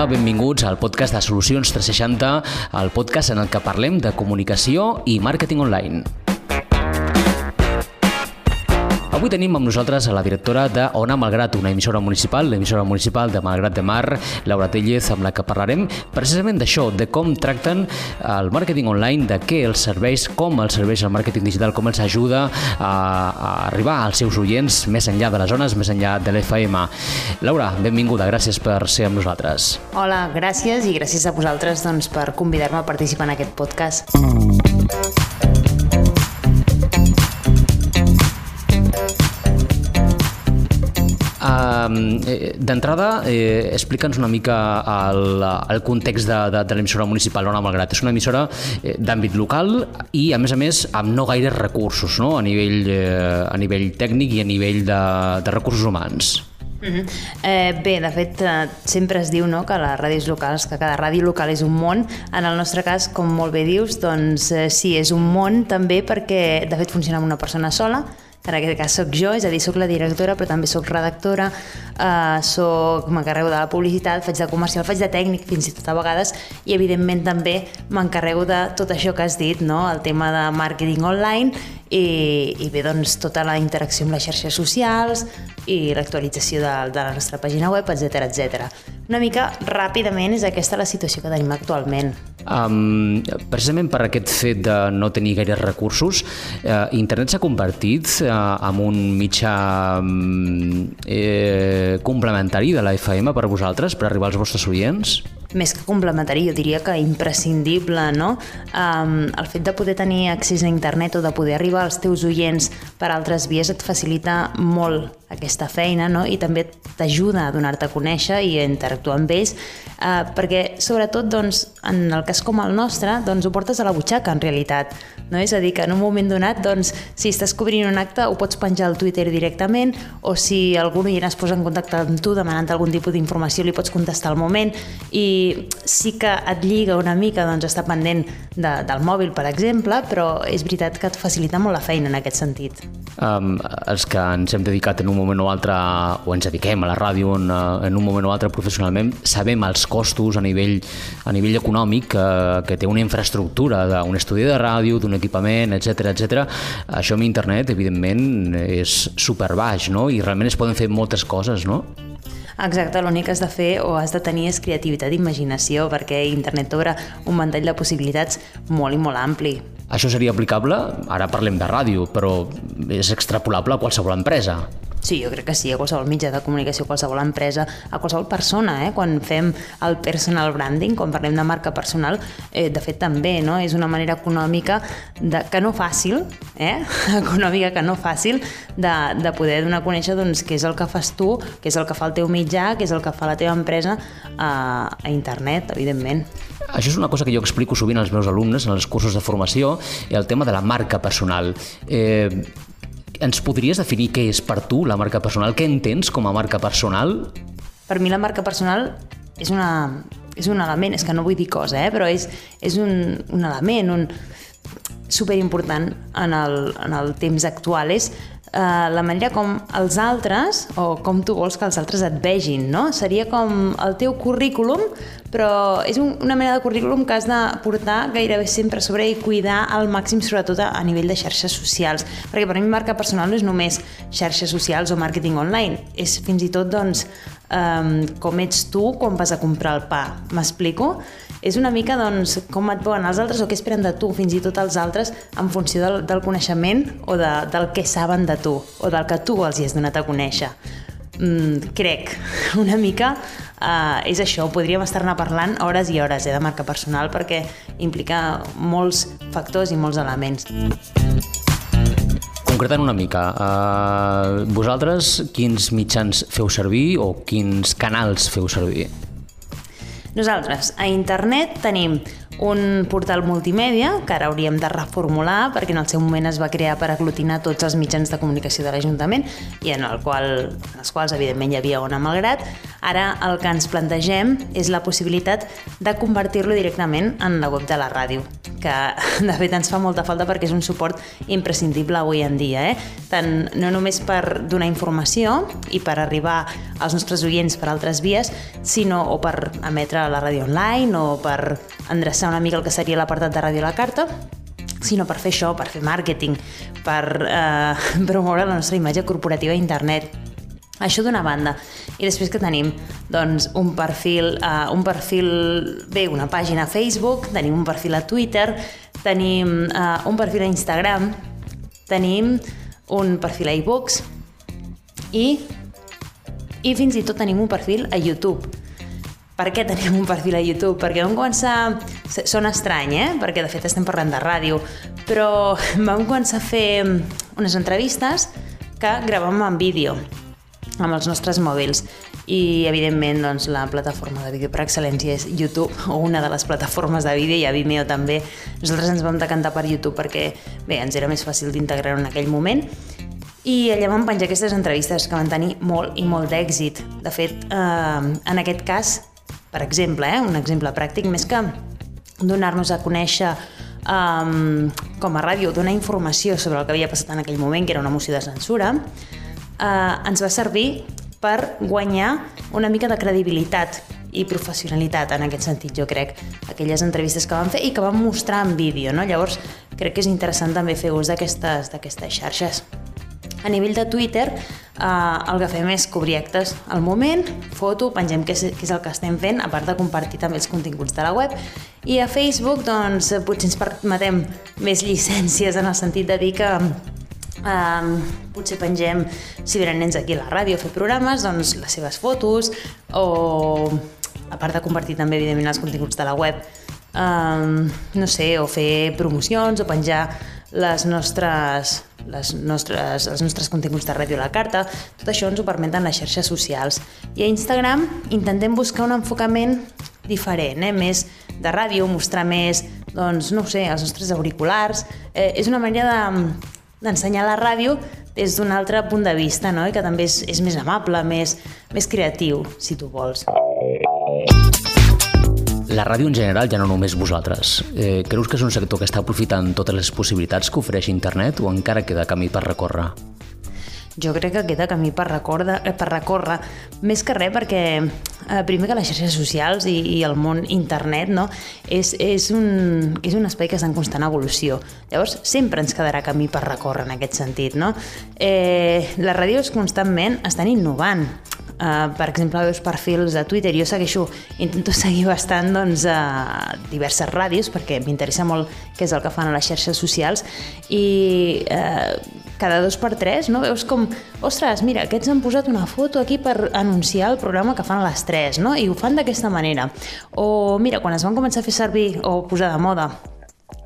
Hola, benvinguts al podcast de Solucions 360, el podcast en el que parlem de comunicació i màrqueting online. Avui tenim amb nosaltres a la directora de Ona Malgrat, una emissora municipal, l'emissora municipal de Malgrat de Mar, Laura Tellez, amb la que parlarem precisament d'això, de com tracten el màrqueting online, de què els serveis, com els serveis el màrqueting digital, com els ajuda a, a arribar als seus oients més enllà de les zones, més enllà de l'FM. Laura, benvinguda, gràcies per ser amb nosaltres. Hola, gràcies i gràcies a vosaltres doncs, per convidar-me a participar en aquest podcast. Uh, D'entrada, eh, explica'ns una mica el, el context de, de, de l'emissora municipal Ona Malgrat. És una emissora eh, d'àmbit local i, a més a més, amb no gaires recursos no? a, nivell, eh, a nivell tècnic i a nivell de, de recursos humans. Uh -huh. eh, bé, de fet, eh, sempre es diu no, que les ràdios locals, que cada ràdio local és un món. En el nostre cas, com molt bé dius, doncs eh, sí, és un món també perquè, de fet, funciona amb una persona sola, en aquest cas sóc jo, és a dir, sóc la directora, però també sóc redactora, eh, soc, m'encarrego de la publicitat, faig de comercial, faig de tècnic fins i tot a vegades, i evidentment també m'encarrego de tot això que has dit, no? el tema de màrqueting online i, i bé, doncs tota la interacció amb les xarxes socials i l'actualització de, de la nostra pàgina web, etc etc. Una mica ràpidament és aquesta la situació que tenim actualment. Um, precisament per aquest fet de no tenir gaires recursos, eh, internet s'ha convertit eh, en un mitjà eh, complementari de la FM per vosaltres, per arribar als vostres oients? més que complementari, jo diria que imprescindible, no? Um, el fet de poder tenir accés a internet o de poder arribar als teus oients per altres vies et facilita molt aquesta feina, no? I també t'ajuda a donar-te a conèixer i a interactuar amb ells, uh, perquè sobretot, doncs, en el cas com el nostre, doncs ho portes a la butxaca, en realitat, no? És a dir, que en un moment donat, doncs, si estàs cobrint un acte, ho pots penjar al Twitter directament, o si algun oient es posa en contacte amb tu demanant algun tipus d'informació, li pots contestar al moment, i sí que et lliga una mica doncs, estar pendent de, del mòbil, per exemple, però és veritat que et facilita molt la feina en aquest sentit. Um, els que ens hem dedicat en un moment o altre, o ens dediquem a la ràdio en, en un moment o altre professionalment, sabem els costos a nivell, a nivell econòmic que, que té una infraestructura d'un estudi de ràdio, d'un equipament, etc etc. Això amb internet, evidentment, és super baix, no? I realment es poden fer moltes coses, no? Exacte, l'únic que has de fer o has de tenir és creativitat i imaginació, perquè internet t'obre un ventall de possibilitats molt i molt ampli. Això seria aplicable, ara parlem de ràdio, però és extrapolable a qualsevol empresa. Sí, jo crec que sí, a qualsevol mitjà de comunicació, a qualsevol empresa, a qualsevol persona, eh? quan fem el personal branding, quan parlem de marca personal, eh, de fet també, no? és una manera econòmica, de, que no fàcil, eh? econòmica que no fàcil, de, de poder donar a conèixer doncs, què és el que fas tu, què és el que fa el teu mitjà, què és el que fa la teva empresa a, a internet, evidentment. Això és una cosa que jo explico sovint als meus alumnes en els cursos de formació, el tema de la marca personal. Eh, ens podries definir què és per tu la marca personal? Què entens com a marca personal? Per mi la marca personal és, una, és un element, és que no vull dir cosa, eh? però és, és un, un element, un superimportant en el, en el temps actual. És eh, la manera com els altres, o com tu vols que els altres et vegin, no? Seria com el teu currículum, però és un, una mena de currículum que has de portar gairebé sempre sobre i cuidar al màxim, sobretot a, a nivell de xarxes socials. Perquè per mi marca personal no és només xarxes socials o màrqueting online, és fins i tot, doncs, um, com ets tu quan vas a comprar el pa. M'explico? És una mica, doncs, com et veuen els altres o què esperen de tu, fins i tot els altres, en funció del, del coneixement o de, del que saben de tu, o del que tu els hi has donat a conèixer mm, crec, una mica uh, és això, podríem estar-ne parlant hores i hores eh, de marca personal perquè implica molts factors i molts elements. Concretant una mica, uh, vosaltres quins mitjans feu servir o quins canals feu servir? Nosaltres, a internet tenim un portal multimèdia que ara hauríem de reformular perquè en el seu moment es va crear per aglutinar tots els mitjans de comunicació de l'Ajuntament i en el qual, en els quals evidentment hi havia una malgrat. Ara el que ens plantegem és la possibilitat de convertir-lo directament en la web de la ràdio, que de fet ens fa molta falta perquè és un suport imprescindible avui en dia, eh? Tant no només per donar informació i per arribar als nostres oients per altres vies, sinó o per emetre la ràdio online o per endreçar una mica el que seria l'apartat de Ràdio La Carta, sinó per fer això, per fer màrqueting, per eh, promoure la nostra imatge corporativa a internet. Això d'una banda. I després que tenim doncs, un perfil, uh, un perfil, bé, una pàgina a Facebook, tenim un perfil a Twitter, tenim uh, un perfil a Instagram, tenim un perfil a iBooks i, i fins i tot tenim un perfil a YouTube per què tenim un perfil a YouTube? Perquè vam començar... Sona estrany, eh? Perquè de fet estem parlant de ràdio, però vam començar a fer unes entrevistes que gravàvem en vídeo amb els nostres mòbils. I evidentment doncs, la plataforma de vídeo per excel·lència és YouTube o una de les plataformes de vídeo i a Vimeo també. Nosaltres ens vam decantar per YouTube perquè bé, ens era més fàcil d'integrar en aquell moment. I allà vam penjar aquestes entrevistes que van tenir molt i molt d'èxit. De fet eh, en aquest cas per exemple, eh, un exemple pràctic, més que donar-nos a conèixer um, com a ràdio, donar informació sobre el que havia passat en aquell moment, que era una moció de censura, uh, ens va servir per guanyar una mica de credibilitat i professionalitat en aquest sentit, jo crec, aquelles entrevistes que vam fer i que vam mostrar en vídeo, no? Llavors, crec que és interessant també fer ús d'aquestes xarxes. A nivell de Twitter, eh, el que fem és cobrir actes al moment, foto, pengem què és, què és el que estem fent, a part de compartir també els continguts de la web. I a Facebook, doncs, potser ens permetem més llicències en el sentit de dir que Um, potser pengem, si venen nens aquí a la ràdio a fer programes, doncs les seves fotos o a part de compartir també evidentment els continguts de la web um, no sé, o fer promocions o penjar les nostres, les nostres, els nostres continguts de ràdio a la carta, tot això ens ho permeten les xarxes socials. I a Instagram intentem buscar un enfocament diferent, eh? més de ràdio, mostrar més, doncs, no sé, els nostres auriculars. Eh, és una manera d'ensenyar de, la ràdio des d'un altre punt de vista, no? I que també és, és més amable, més, més creatiu, si tu vols. La ràdio en general, ja no només vosaltres, eh, creus que és un sector que està aprofitant totes les possibilitats que ofereix internet o encara queda camí per recórrer? Jo crec que queda camí per, recorda, eh, per recórrer, més que res perquè eh, primer que les xarxes socials i, i el món internet no, és, és, un, és un espai que està en constant evolució. Llavors, sempre ens quedarà camí per recórrer en aquest sentit. No? Eh, les ràdios constantment estan innovant. Uh, per exemple, veus perfils de Twitter, jo segueixo, intento seguir bastant doncs, uh, diverses ràdios perquè m'interessa molt què és el que fan a les xarxes socials i uh, cada dos per tres no? veus com, ostres, mira, aquests han posat una foto aquí per anunciar el programa que fan a les 3 no? i ho fan d'aquesta manera. O mira, quan es van començar a fer servir o posar de moda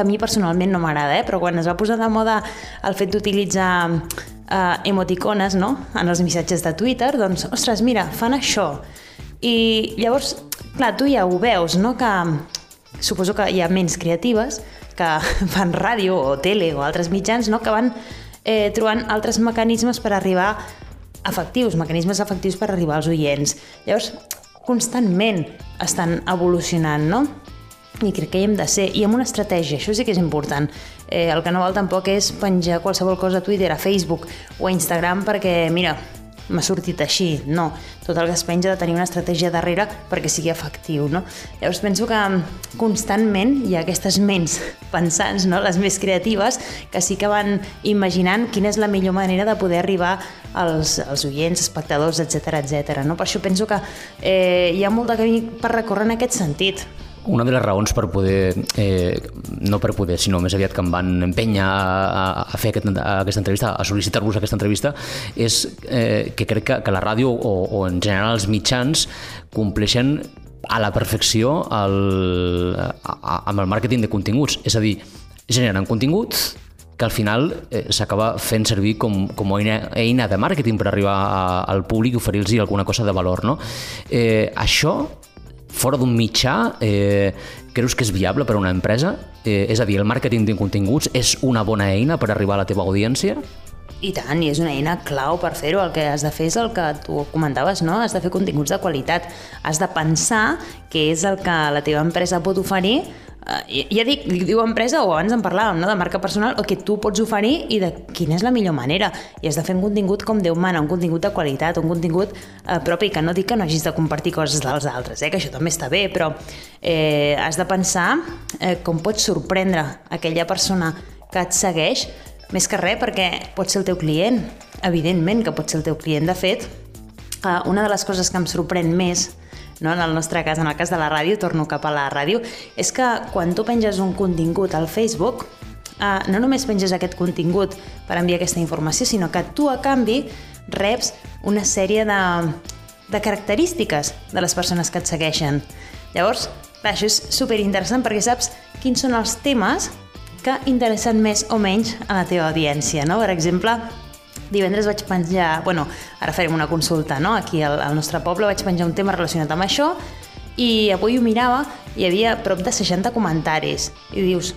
que a mi personalment no m'agrada, eh? però quan es va posar de moda el fet d'utilitzar eh, emoticones no? en els missatges de Twitter, doncs, ostres, mira, fan això. I llavors, clar, tu ja ho veus, no? que suposo que hi ha ments creatives que fan ràdio o tele o altres mitjans no? que van eh, trobant altres mecanismes per arribar efectius, mecanismes efectius per arribar als oients. Llavors, constantment estan evolucionant, no? I crec que hi hem de ser, i amb una estratègia, això sí que és important. Eh, el que no val tampoc és penjar qualsevol cosa a Twitter, a Facebook o a Instagram perquè, mira, m'ha sortit així. No, tot el que es penja de tenir una estratègia darrere perquè sigui efectiu, no? Llavors penso que constantment hi ha aquestes ments pensants, no? les més creatives, que sí que van imaginant quina és la millor manera de poder arribar als, als oients, espectadors, etc etc. No? Per això penso que eh, hi ha molt de camí per recórrer en aquest sentit. Una de les raons per poder, eh, no per poder, sinó més aviat que em van empènyer a, a fer aquest, a aquesta entrevista, a sol·licitar-vos aquesta entrevista, és eh, que crec que, que la ràdio o, o en general els mitjans compleixen a la perfecció el, a, a, amb el màrqueting de continguts. És a dir, generen continguts que al final eh, s'acaba fent servir com, com eina, eina de màrqueting per arribar a, al públic i oferir-los alguna cosa de valor. No? Eh, això fora d'un mitjà, eh, creus que és viable per a una empresa? Eh, és a dir, el màrqueting de continguts és una bona eina per arribar a la teva audiència? I tant, i és una eina clau per fer-ho. El que has de fer és el que tu comentaves, no? Has de fer continguts de qualitat. Has de pensar què és el que la teva empresa pot oferir Uh, ja dic, diu empresa o abans en parlàvem, no? de marca personal, o que tu pots oferir i de quina és la millor manera. I has de fer un contingut com Déu mana, un contingut de qualitat, un contingut uh, propi, que no dic que no hagis de compartir coses dels altres, eh? que això també està bé, però eh, has de pensar eh, com pots sorprendre aquella persona que et segueix, més que res perquè pot ser el teu client, evidentment que pot ser el teu client. De fet, uh, una de les coses que em sorprèn més no? en el nostre cas, en el cas de la ràdio, torno cap a la ràdio, és que quan tu penges un contingut al Facebook, eh, no només penges aquest contingut per enviar aquesta informació, sinó que tu, a canvi, reps una sèrie de, de característiques de les persones que et segueixen. Llavors, clar, això és superinteressant perquè saps quins són els temes que interessen més o menys a la teva audiència. No? Per exemple, divendres vaig penjar, bueno, ara farem una consulta, no? Aquí al, al nostre poble vaig penjar un tema relacionat amb això i avui ho mirava i hi havia prop de 60 comentaris. I dius,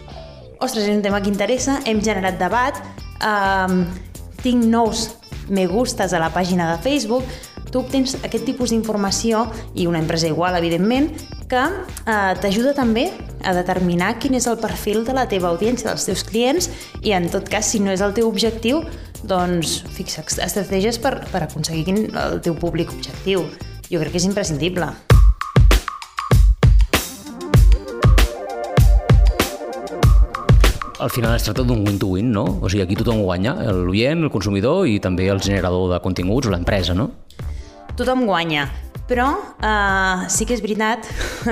ostres, és un tema que interessa, hem generat debat, um, tinc nous me gustes a la pàgina de Facebook, tu obtens aquest tipus d'informació i una empresa igual, evidentment, que eh, t'ajuda també a determinar quin és el perfil de la teva audiència, dels teus clients, i en tot cas, si no és el teu objectiu, doncs fixa estratègies per, per aconseguir el teu públic objectiu. Jo crec que és imprescindible. al final es tracta d'un win-to-win, no? O sigui, aquí tothom guanya, l'oient, el consumidor i també el generador de continguts l'empresa, no? Tothom guanya, però eh, sí que és veritat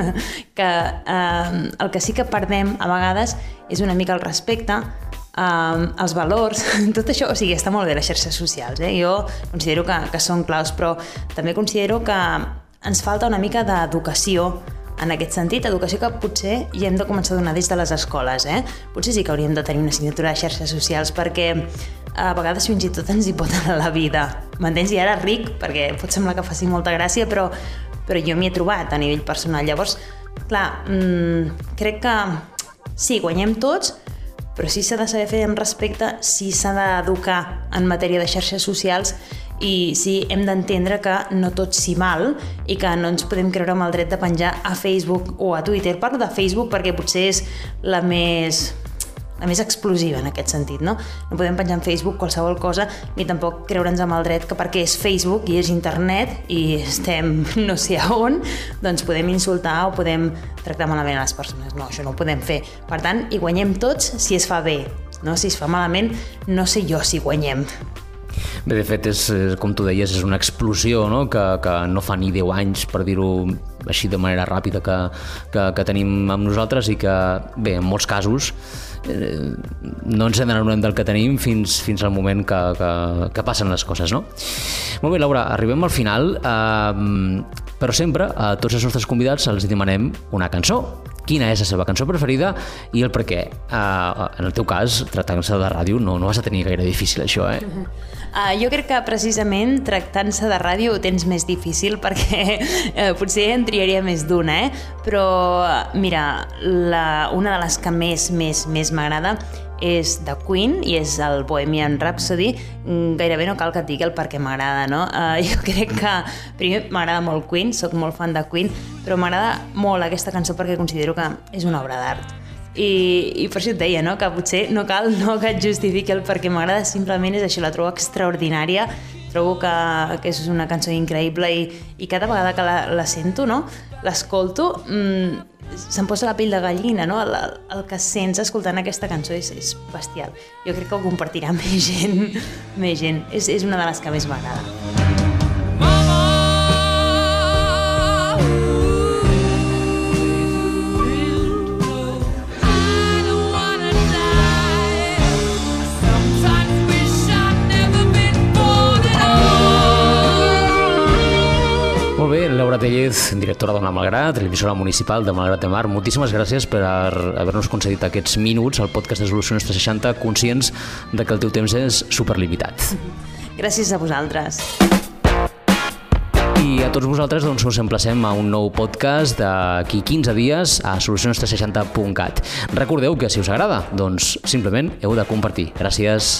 que eh, el que sí que perdem a vegades és una mica el respecte um, els valors, tot això, o sigui, està molt bé les xarxes socials, eh? jo considero que, que són claus, però també considero que ens falta una mica d'educació en aquest sentit, educació que potser ja hem de començar a donar des de les escoles. Eh? Potser sí que hauríem de tenir una assignatura de xarxes socials perquè a vegades fins i tot ens hi pot anar la vida. M'entens? I ara ric, perquè pot semblar que faci molta gràcia, però, però jo m'hi he trobat a nivell personal. Llavors, clar, mmm, crec que sí, guanyem tots, però sí s'ha de saber fer en respecte, sí s'ha d'educar en matèria de xarxes socials i sí hem d'entendre que no tot s'hi val i que no ens podem creure amb el dret de penjar a Facebook o a Twitter. Parlo de Facebook perquè potser és la més la més explosiva en aquest sentit, no? No podem penjar en Facebook qualsevol cosa ni tampoc creure'ns amb el dret que perquè és Facebook i és internet i estem no sé a on, doncs podem insultar o podem tractar malament a les persones. No, això no ho podem fer. Per tant, hi guanyem tots si es fa bé. No? Si es fa malament, no sé jo si guanyem. Bé, de fet, és, com tu deies, és una explosió no? Que, que no fa ni 10 anys, per dir-ho així de manera ràpida, que, que, que tenim amb nosaltres i que, bé, en molts casos, eh, no ens n'adonem del que tenim fins, fins al moment que, que, que passen les coses, no? Molt bé, Laura, arribem al final, eh, però sempre a tots els nostres convidats els demanem una cançó quina és la seva cançó preferida i el per què. Uh, en el teu cas, tractant-se de ràdio, no, no vas a tenir gaire difícil això, eh? Uh, jo crec que precisament tractant-se de ràdio ho tens més difícil perquè uh, potser en triaria més d'una, eh? Però, mira, la, una de les que més, més, més m'agrada és de Queen i és el Bohemian Rhapsody. Mm, gairebé no cal que et digui el per què m'agrada, no? Uh, jo crec que, primer, m'agrada molt Queen, sóc molt fan de Queen, però m'agrada molt aquesta cançó perquè considero que és una obra d'art. I, i per això et deia, no? que potser no cal no que et justifiqui el perquè m'agrada, simplement és això, la trobo extraordinària, trobo que, que és una cançó increïble i, i cada vegada que la, la sento, no? l'escolto, mmm, se'm posa la pell de gallina, no? El, el que sents escoltant aquesta cançó és, és bestial. Jo crec que ho compartirà més gent, més gent. És, és una de les que més m'agrada. Laura Tellez, directora d'Ona Malgrat, televisora municipal de Malgrat de Mar, moltíssimes gràcies per haver-nos concedit aquests minuts al podcast de Solucions 360, conscients de que el teu temps és superlimitat. Gràcies a vosaltres. I a tots vosaltres doncs, us emplacem a un nou podcast d'aquí 15 dies a solucions360.cat. Recordeu que si us agrada, doncs simplement heu de compartir. Gràcies.